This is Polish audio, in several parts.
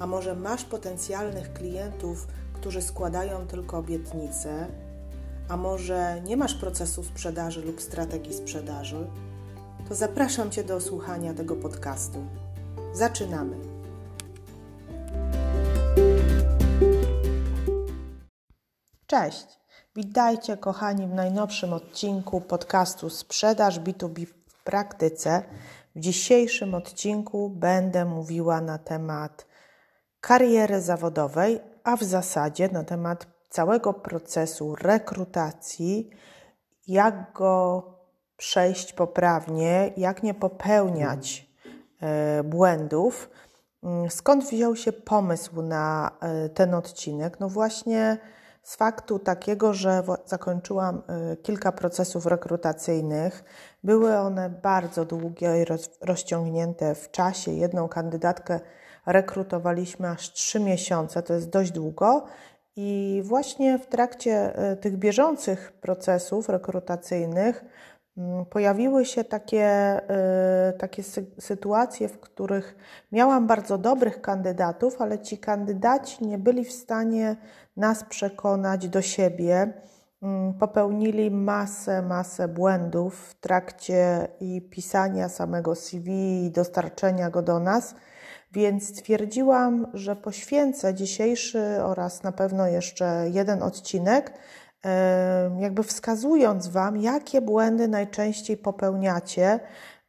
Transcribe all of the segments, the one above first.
a może masz potencjalnych klientów, którzy składają tylko obietnice, a może nie masz procesu sprzedaży lub strategii sprzedaży, to zapraszam Cię do słuchania tego podcastu. Zaczynamy. Cześć, witajcie kochani w najnowszym odcinku podcastu Sprzedaż B2B w praktyce. W dzisiejszym odcinku będę mówiła na temat kariery zawodowej, a w zasadzie na temat całego procesu rekrutacji, jak go przejść poprawnie, jak nie popełniać e, błędów. Mm, skąd wziął się pomysł na e, ten odcinek? No właśnie z faktu takiego, że zakończyłam e, kilka procesów rekrutacyjnych. Były one bardzo długie i rozciągnięte w czasie. Jedną kandydatkę rekrutowaliśmy aż trzy miesiące, to jest dość długo. I właśnie w trakcie e, tych bieżących procesów rekrutacyjnych mm, pojawiły się takie, e, takie sytuacje, w których miałam bardzo dobrych kandydatów, ale ci kandydaci nie byli w stanie nas przekonać do siebie. Mm, popełnili masę, masę błędów w trakcie i pisania samego CV i dostarczenia go do nas. Więc stwierdziłam, że poświęcę dzisiejszy oraz na pewno jeszcze jeden odcinek, jakby wskazując Wam, jakie błędy najczęściej popełniacie,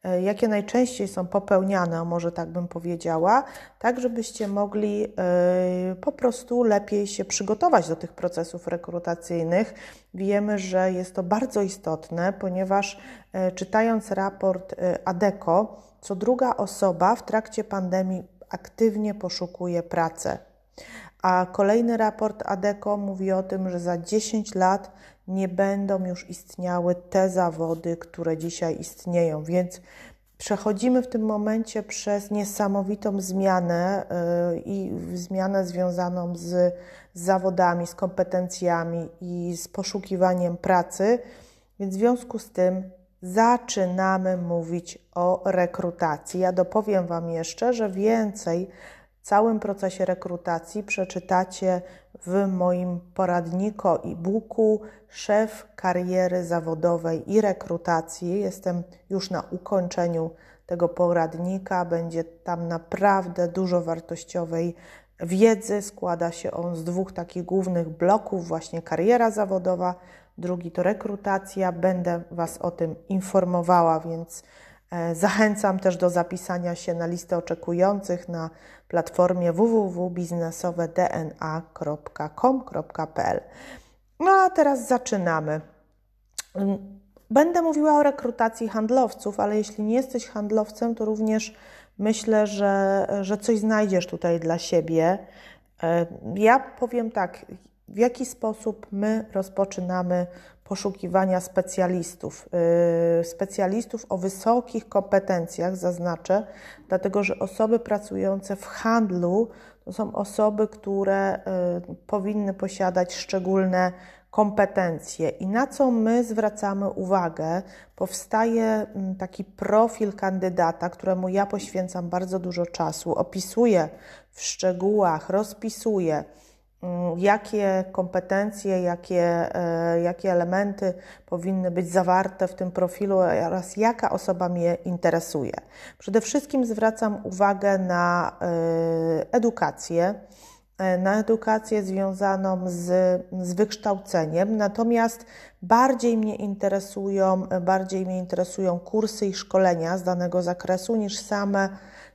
e, jakie najczęściej są popełniane, może tak bym powiedziała, tak żebyście mogli e, po prostu lepiej się przygotować do tych procesów rekrutacyjnych. Wiemy, że jest to bardzo istotne, ponieważ e, czytając raport ADECO, co druga osoba w trakcie pandemii aktywnie poszukuje pracy. A kolejny raport ADECO mówi o tym, że za 10 lat nie będą już istniały te zawody, które dzisiaj istnieją, więc przechodzimy w tym momencie przez niesamowitą zmianę yy, i zmianę związaną z zawodami, z kompetencjami i z poszukiwaniem pracy. Więc w związku z tym zaczynamy mówić o rekrutacji. Ja dopowiem Wam jeszcze, że więcej w całym procesie rekrutacji przeczytacie w moim poradniku e-booku Szef kariery zawodowej i rekrutacji. Jestem już na ukończeniu tego poradnika. Będzie tam naprawdę dużo wartościowej wiedzy. Składa się on z dwóch takich głównych bloków, właśnie kariera zawodowa drugi to rekrutacja. Będę Was o tym informowała, więc e, zachęcam też do zapisania się na listę oczekujących na platformie www.biznesowedna.com.pl. No a teraz zaczynamy. Będę mówiła o rekrutacji handlowców, ale jeśli nie jesteś handlowcem, to również myślę, że, że coś znajdziesz tutaj dla siebie. E, ja powiem tak, w jaki sposób my rozpoczynamy poszukiwania specjalistów. Yy, specjalistów o wysokich kompetencjach, zaznaczę, dlatego że osoby pracujące w handlu to są osoby, które yy, powinny posiadać szczególne kompetencje. I na co my zwracamy uwagę, powstaje mm, taki profil kandydata, któremu ja poświęcam bardzo dużo czasu, opisuję w szczegółach, rozpisuję jakie kompetencje, jakie, e, jakie elementy powinny być zawarte w tym profilu oraz jaka osoba mnie interesuje. Przede wszystkim zwracam uwagę na e, edukację, e, na edukację związaną z, z wykształceniem, natomiast bardziej mnie interesują, bardziej mnie interesują kursy i szkolenia z danego zakresu niż same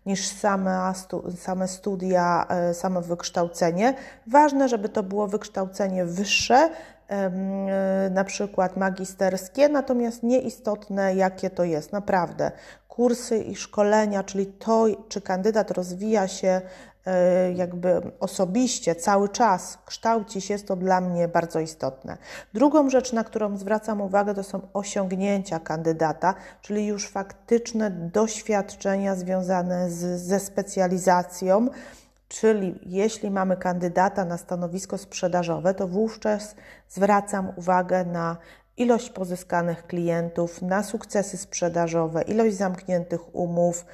niż same, same studia, e, samo wykształcenie. Ważne, żeby to było wykształcenie wyższe, e, na przykład magisterskie, natomiast nieistotne, jakie to jest, naprawdę. Kursy i szkolenia, czyli to, czy kandydat rozwija się jakby osobiście cały czas kształcić, jest to dla mnie bardzo istotne. Drugą rzecz, na którą zwracam uwagę, to są osiągnięcia kandydata, czyli już faktyczne doświadczenia związane z, ze specjalizacją. Czyli jeśli mamy kandydata na stanowisko sprzedażowe, to wówczas zwracam uwagę na ilość pozyskanych klientów, na sukcesy sprzedażowe, ilość zamkniętych umów,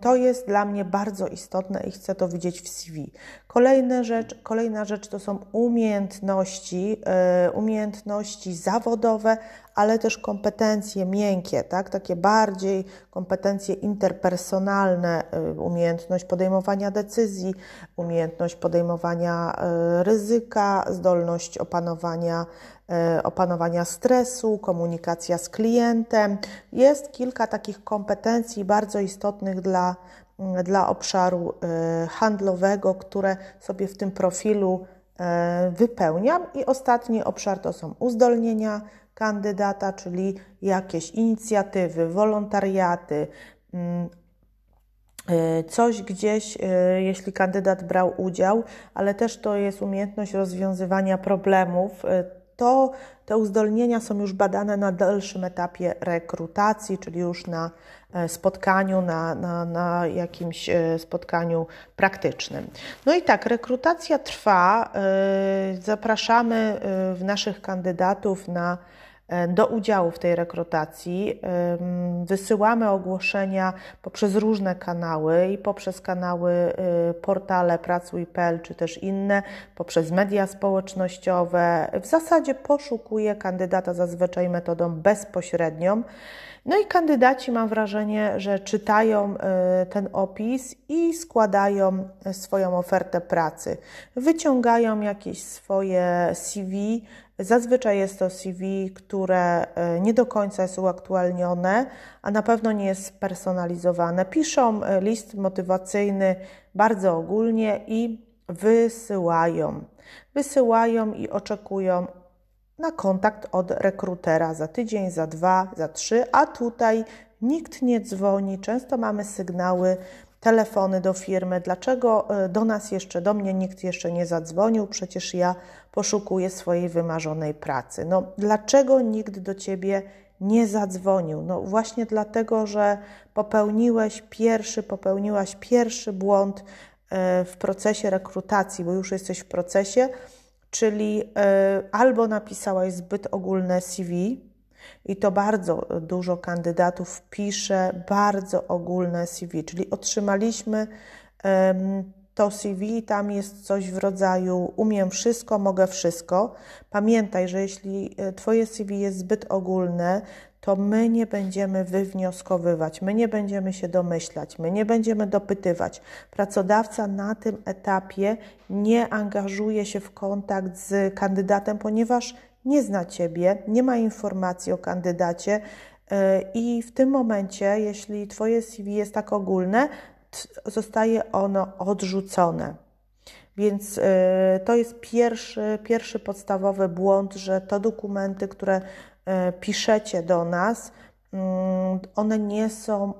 to jest dla mnie bardzo istotne i chcę to widzieć w CV. Kolejna rzecz, kolejna rzecz to są umiejętności, e, umiejętności zawodowe, ale też kompetencje miękkie, tak? takie bardziej kompetencje interpersonalne, e, umiejętność podejmowania decyzji, umiejętność podejmowania e, ryzyka, zdolność opanowania opanowania stresu, komunikacja z klientem. Jest kilka takich kompetencji bardzo istotnych dla, mm, dla obszaru e, handlowego, które sobie w tym profilu e, wypełniam. I ostatni obszar to są uzdolnienia kandydata, czyli jakieś inicjatywy, wolontariaty, mm, coś gdzieś, jeśli kandydat brał udział, ale też to jest umiejętność rozwiązywania problemów to te uzdolnienia są już badane na dalszym etapie rekrutacji, czyli już na e, spotkaniu, na, na, na jakimś e, spotkaniu praktycznym. No i tak, rekrutacja trwa. E, zapraszamy w naszych kandydatów na do udziału w tej rekrutacji. Wysyłamy ogłoszenia poprzez różne kanały i poprzez kanały y, portale Pracuj.pl czy też inne, poprzez media społecznościowe. W zasadzie poszukuję kandydata zazwyczaj metodą bezpośrednią. No i kandydaci mam wrażenie, że czytają y, ten opis i składają swoją ofertę pracy. Wyciągają jakieś swoje CV, Zazwyczaj jest to CV, które e, nie do końca jest uaktualnione, a na pewno nie jest spersonalizowane. Piszą e, list motywacyjny bardzo ogólnie i wysyłają. Wysyłają i oczekują na kontakt od rekrutera za tydzień, za dwa, za trzy, a tutaj nikt nie dzwoni. Często mamy sygnały telefony do firmy, dlaczego e, do nas jeszcze, do mnie nikt jeszcze nie zadzwonił, przecież ja poszukuję swojej wymarzonej pracy. No, dlaczego nikt do ciebie nie zadzwonił? No właśnie dlatego, że popełniłeś pierwszy, popełniłaś pierwszy błąd e, w procesie rekrutacji, bo już jesteś w procesie, czyli e, albo napisałaś zbyt ogólne CV, i to bardzo dużo kandydatów pisze bardzo ogólne CV, czyli otrzymaliśmy to CV, tam jest coś w rodzaju umiem wszystko, mogę wszystko. Pamiętaj, że jeśli e, Twoje CV jest zbyt ogólne, to my nie będziemy wywnioskowywać, my nie będziemy się domyślać, my nie będziemy dopytywać. Pracodawca na tym etapie nie angażuje się w kontakt z kandydatem, ponieważ nie zna Ciebie, nie ma informacji o kandydacie e, i w tym momencie, jeśli Twoje CV jest tak ogólne, zostaje ono odrzucone. Więc y, to jest pierwszy, pierwszy podstawowy błąd, że to dokumenty, które y, piszecie do nas, mm, one nie są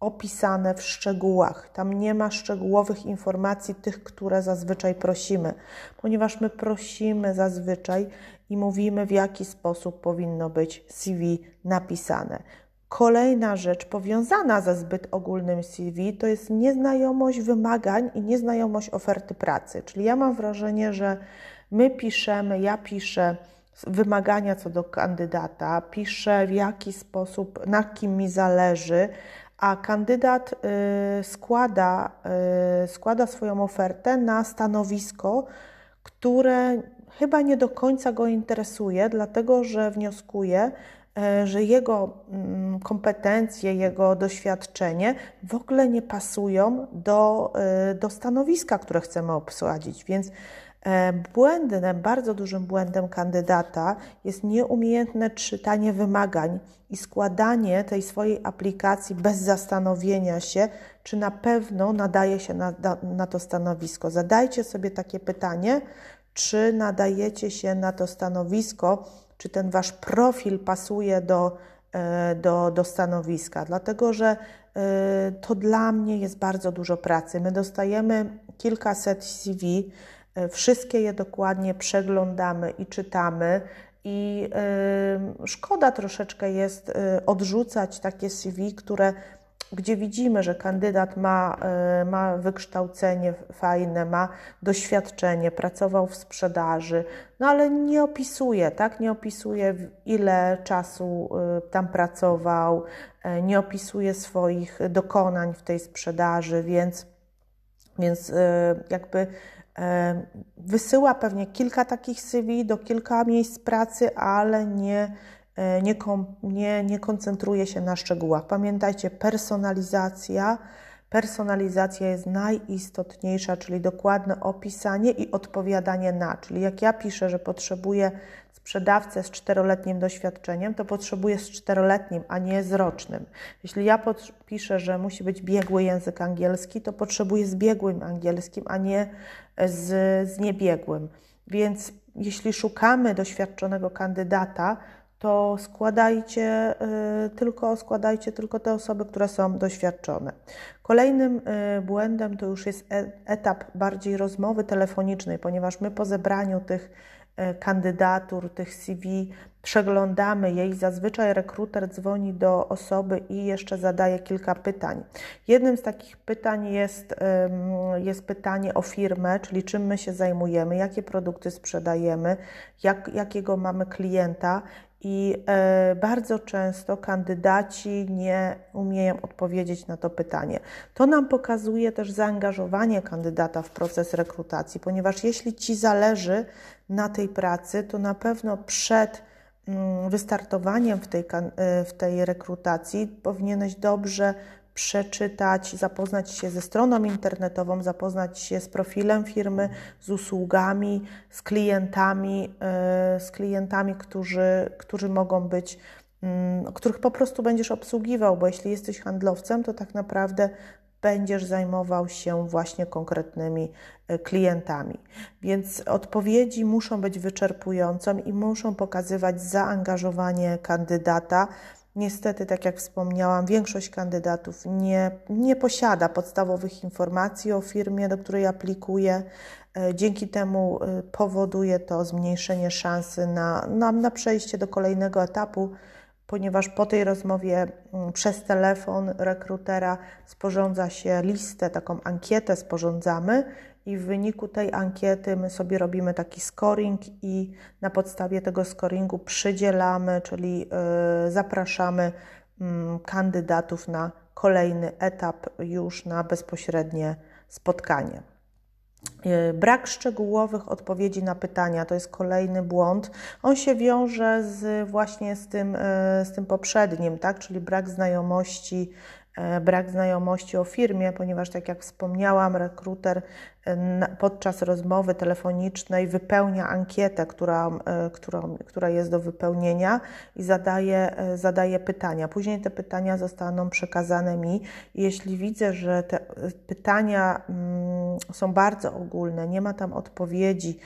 opisane w szczegółach. Tam nie ma szczegółowych informacji, tych, które zazwyczaj prosimy, ponieważ my prosimy zazwyczaj i mówimy, w jaki sposób powinno być CV napisane. Kolejna rzecz powiązana ze zbyt ogólnym CV to jest nieznajomość wymagań i nieznajomość oferty pracy. Czyli ja mam wrażenie, że my piszemy, ja piszę wymagania co do kandydata, piszę w jaki sposób, na kim mi zależy, a kandydat y, składa, y, składa swoją ofertę na stanowisko, które chyba nie do końca go interesuje, dlatego że wnioskuje, E, że jego mm, kompetencje, jego doświadczenie w ogóle nie pasują do, do stanowiska, które chcemy obsadzić. Więc błędem, bardzo dużym błędem kandydata jest nieumiejętne czytanie wymagań i składanie tej swojej aplikacji bez zastanowienia się, czy na pewno nadaje się na, na to stanowisko. Zadajcie sobie takie pytanie, czy nadajecie się na to stanowisko, czy ten wasz profil pasuje do, do, do stanowiska, dlatego że to dla mnie jest bardzo dużo pracy. My dostajemy kilkaset CV, wszystkie je dokładnie przeglądamy i czytamy. I szkoda troszeczkę jest odrzucać takie CV, które gdzie widzimy, że kandydat ma, e, ma wykształcenie fajne, ma doświadczenie, pracował w sprzedaży, no ale nie opisuje, tak? Nie opisuje, ile czasu e, tam pracował, e, nie opisuje swoich dokonań w tej sprzedaży, więc, więc jakby wysyła pewnie kilka takich CV do kilka miejsc pracy, ale nie E, nie, nie, nie koncentruje się na szczegółach. Pamiętajcie, personalizacja. Personalizacja jest najistotniejsza, czyli dokładne opisanie i odpowiadanie na. Czyli jak ja piszę, że potrzebuję sprzedawcę z czteroletnim doświadczeniem, to potrzebuję z czteroletnim, a nie z rocznym. Jeśli ja piszę, że musi być biegły język angielski, to potrzebuję z biegłym angielskim, a nie z, z niebiegłym. Więc jeśli szukamy doświadczonego kandydata, to składajcie y, tylko, składajcie tylko te osoby, które są doświadczone. Kolejnym y, błędem to już jest e, etap bardziej rozmowy telefonicznej, ponieważ my po zebraniu tych kandydatur, tych CV przeglądamy je i zazwyczaj rekruter dzwoni do osoby i jeszcze zadaje kilka pytań. Jednym z takich pytań jest, jest pytanie o firmę, czyli czym my się zajmujemy, jakie produkty sprzedajemy, jak, jakiego mamy klienta i e, bardzo często kandydaci nie umieją odpowiedzieć na to pytanie. To nam pokazuje też zaangażowanie kandydata w proces rekrutacji, ponieważ jeśli ci zależy na tej pracy, to na pewno przed mm, wystartowaniem w tej, e, w tej rekrutacji powinieneś dobrze przeczytać, zapoznać się ze stroną internetową, zapoznać się z profilem firmy, z usługami, z klientami, e, z klientami, którzy, którzy mogą być, mm, których po prostu będziesz obsługiwał, bo jeśli jesteś handlowcem, to tak naprawdę będziesz zajmował się właśnie konkretnymi e, klientami. Więc odpowiedzi muszą być wyczerpujące i muszą pokazywać zaangażowanie kandydata Niestety, tak jak wspomniałam, większość kandydatów nie, nie posiada podstawowych informacji o firmie, do której aplikuje. Dzięki temu e, powoduje to zmniejszenie szansy na, na, na przejście do kolejnego etapu, ponieważ po tej rozmowie mm, przez telefon rekrutera sporządza się listę, taką ankietę sporządzamy i w wyniku tej ankiety my sobie robimy taki scoring i na podstawie tego scoringu przydzielamy, czyli yy, zapraszamy yy, kandydatów na kolejny etap już na bezpośrednie spotkanie. Y, brak szczegółowych odpowiedzi na pytania to jest kolejny błąd. On się wiąże z, właśnie z tym, y, z tym poprzednim, tak? czyli brak znajomości E, brak znajomości o firmie, ponieważ, tak jak wspomniałam, rekruter e, podczas rozmowy telefonicznej wypełnia ankietę, która, e, która, która jest do wypełnienia i zadaje, zadaje pytania. Później te pytania zostaną przekazane mi. Jeśli widzę, że te pytania mm, są bardzo ogólne, nie ma tam odpowiedzi,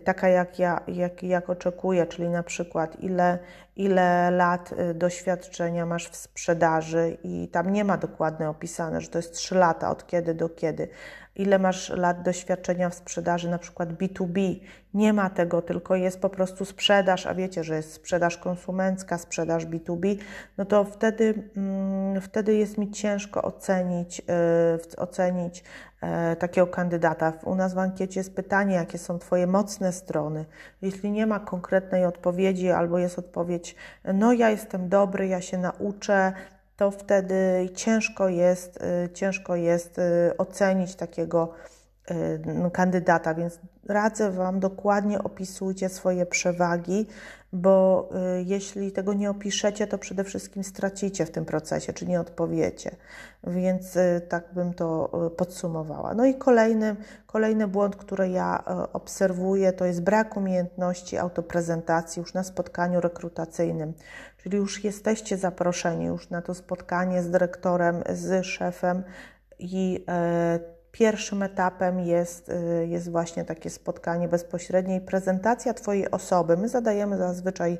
taka jak ja jak, jak oczekuję, czyli na przykład ile, ile lat doświadczenia masz w sprzedaży i tam nie ma dokładnie opisane, że to jest 3 lata od kiedy do kiedy, ile masz lat doświadczenia w sprzedaży, na przykład B2B. Nie ma tego, tylko jest po prostu sprzedaż, a wiecie, że jest sprzedaż konsumencka, sprzedaż B2B, no to wtedy, mm, wtedy jest mi ciężko ocenić, yy, ocenić yy, takiego kandydata. U nas w ankiecie jest pytanie, jakie są Twoje mocne strony. Jeśli nie ma konkretnej odpowiedzi, albo jest odpowiedź, no ja jestem dobry, ja się nauczę, to wtedy ciężko jest, y, ciężko jest y, ocenić takiego y, kandydata, więc radzę Wam dokładnie opisujcie swoje przewagi, bo jeśli tego nie opiszecie, to przede wszystkim stracicie w tym procesie, czy nie odpowiecie. Więc tak bym to podsumowała. No i kolejny, kolejny błąd, który ja obserwuję, to jest brak umiejętności autoprezentacji już na spotkaniu rekrutacyjnym. Czyli już jesteście zaproszeni już na to spotkanie z dyrektorem, z szefem i e, pierwszym etapem jest, e, jest właśnie takie spotkanie bezpośrednie i prezentacja Twojej osoby. My zadajemy zazwyczaj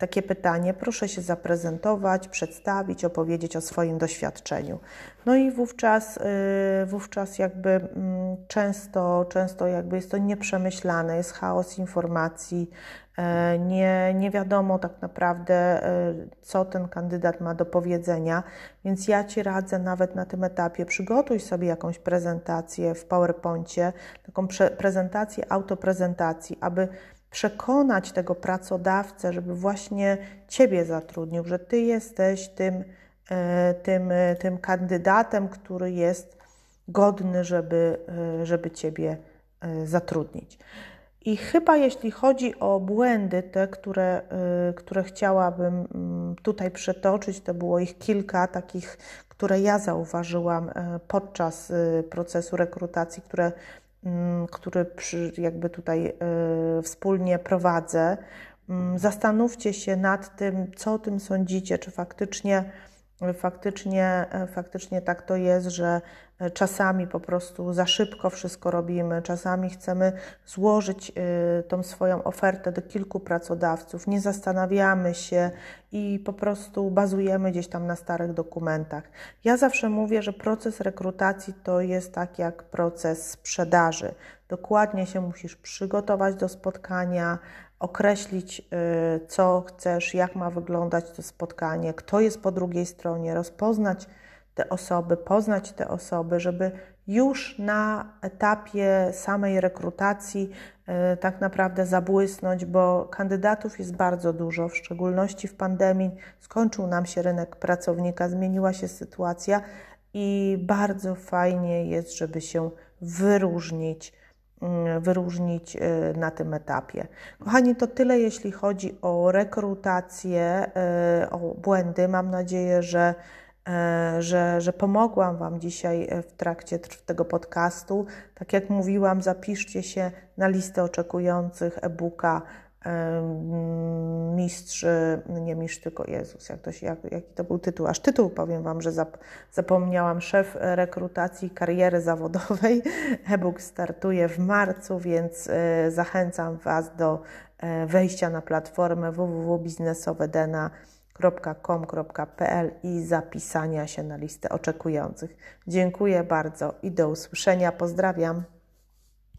takie pytanie, proszę się zaprezentować, przedstawić, opowiedzieć o swoim doświadczeniu. No i wówczas, y, wówczas jakby mm, często, często jakby jest to nieprzemyślane, jest chaos informacji, e, nie, nie wiadomo tak naprawdę, e, co ten kandydat ma do powiedzenia, więc ja Ci radzę nawet na tym etapie, przygotuj sobie jakąś prezentację w PowerPoincie, taką prezentację, autoprezentacji, aby przekonać tego pracodawcę, żeby właśnie Ciebie zatrudnił, że Ty jesteś tym, e, tym, e, tym kandydatem, który jest godny, żeby, e, żeby Ciebie zatrudnić. I chyba jeśli chodzi o błędy, te, które, które chciałabym mm, tutaj przetoczyć, to było ich kilka takich, które ja zauważyłam podczas procesu rekrutacji, które który przy, jakby tutaj y, wspólnie prowadzę. Mm, zastanówcie się nad tym, co o tym sądzicie, czy faktycznie faktycznie, faktycznie tak to jest, że czasami po prostu za szybko wszystko robimy, czasami chcemy złożyć y, tą swoją ofertę do kilku pracodawców, nie zastanawiamy się i po prostu bazujemy gdzieś tam na starych dokumentach. Ja zawsze mówię, że proces rekrutacji to jest tak jak proces sprzedaży. Dokładnie się musisz przygotować do spotkania, określić, y, co chcesz, jak ma wyglądać to spotkanie, kto jest po drugiej stronie, rozpoznać te osoby, poznać te osoby, żeby już na etapie samej rekrutacji y, tak naprawdę zabłysnąć, bo kandydatów jest bardzo dużo, w szczególności w pandemii skończył nam się rynek pracownika, zmieniła się sytuacja i bardzo fajnie jest, żeby się wyróżnić wyróżnić y, na tym etapie. Kochani, to tyle jeśli chodzi o rekrutację, y, o błędy. Mam nadzieję, że, y, że, że pomogłam Wam dzisiaj w trakcie tego podcastu. Tak jak mówiłam, zapiszcie się na listę oczekujących e-booka mistrz, nie mistrz, tylko Jezus, jak to się, jak, jaki to był tytuł, aż tytuł powiem Wam, że zap, zapomniałam, szef rekrutacji kariery zawodowej, e-book startuje w marcu, więc e, zachęcam Was do e, wejścia na platformę www.biznesowedena.com.pl i zapisania się na listę oczekujących. Dziękuję bardzo i do usłyszenia. Pozdrawiam.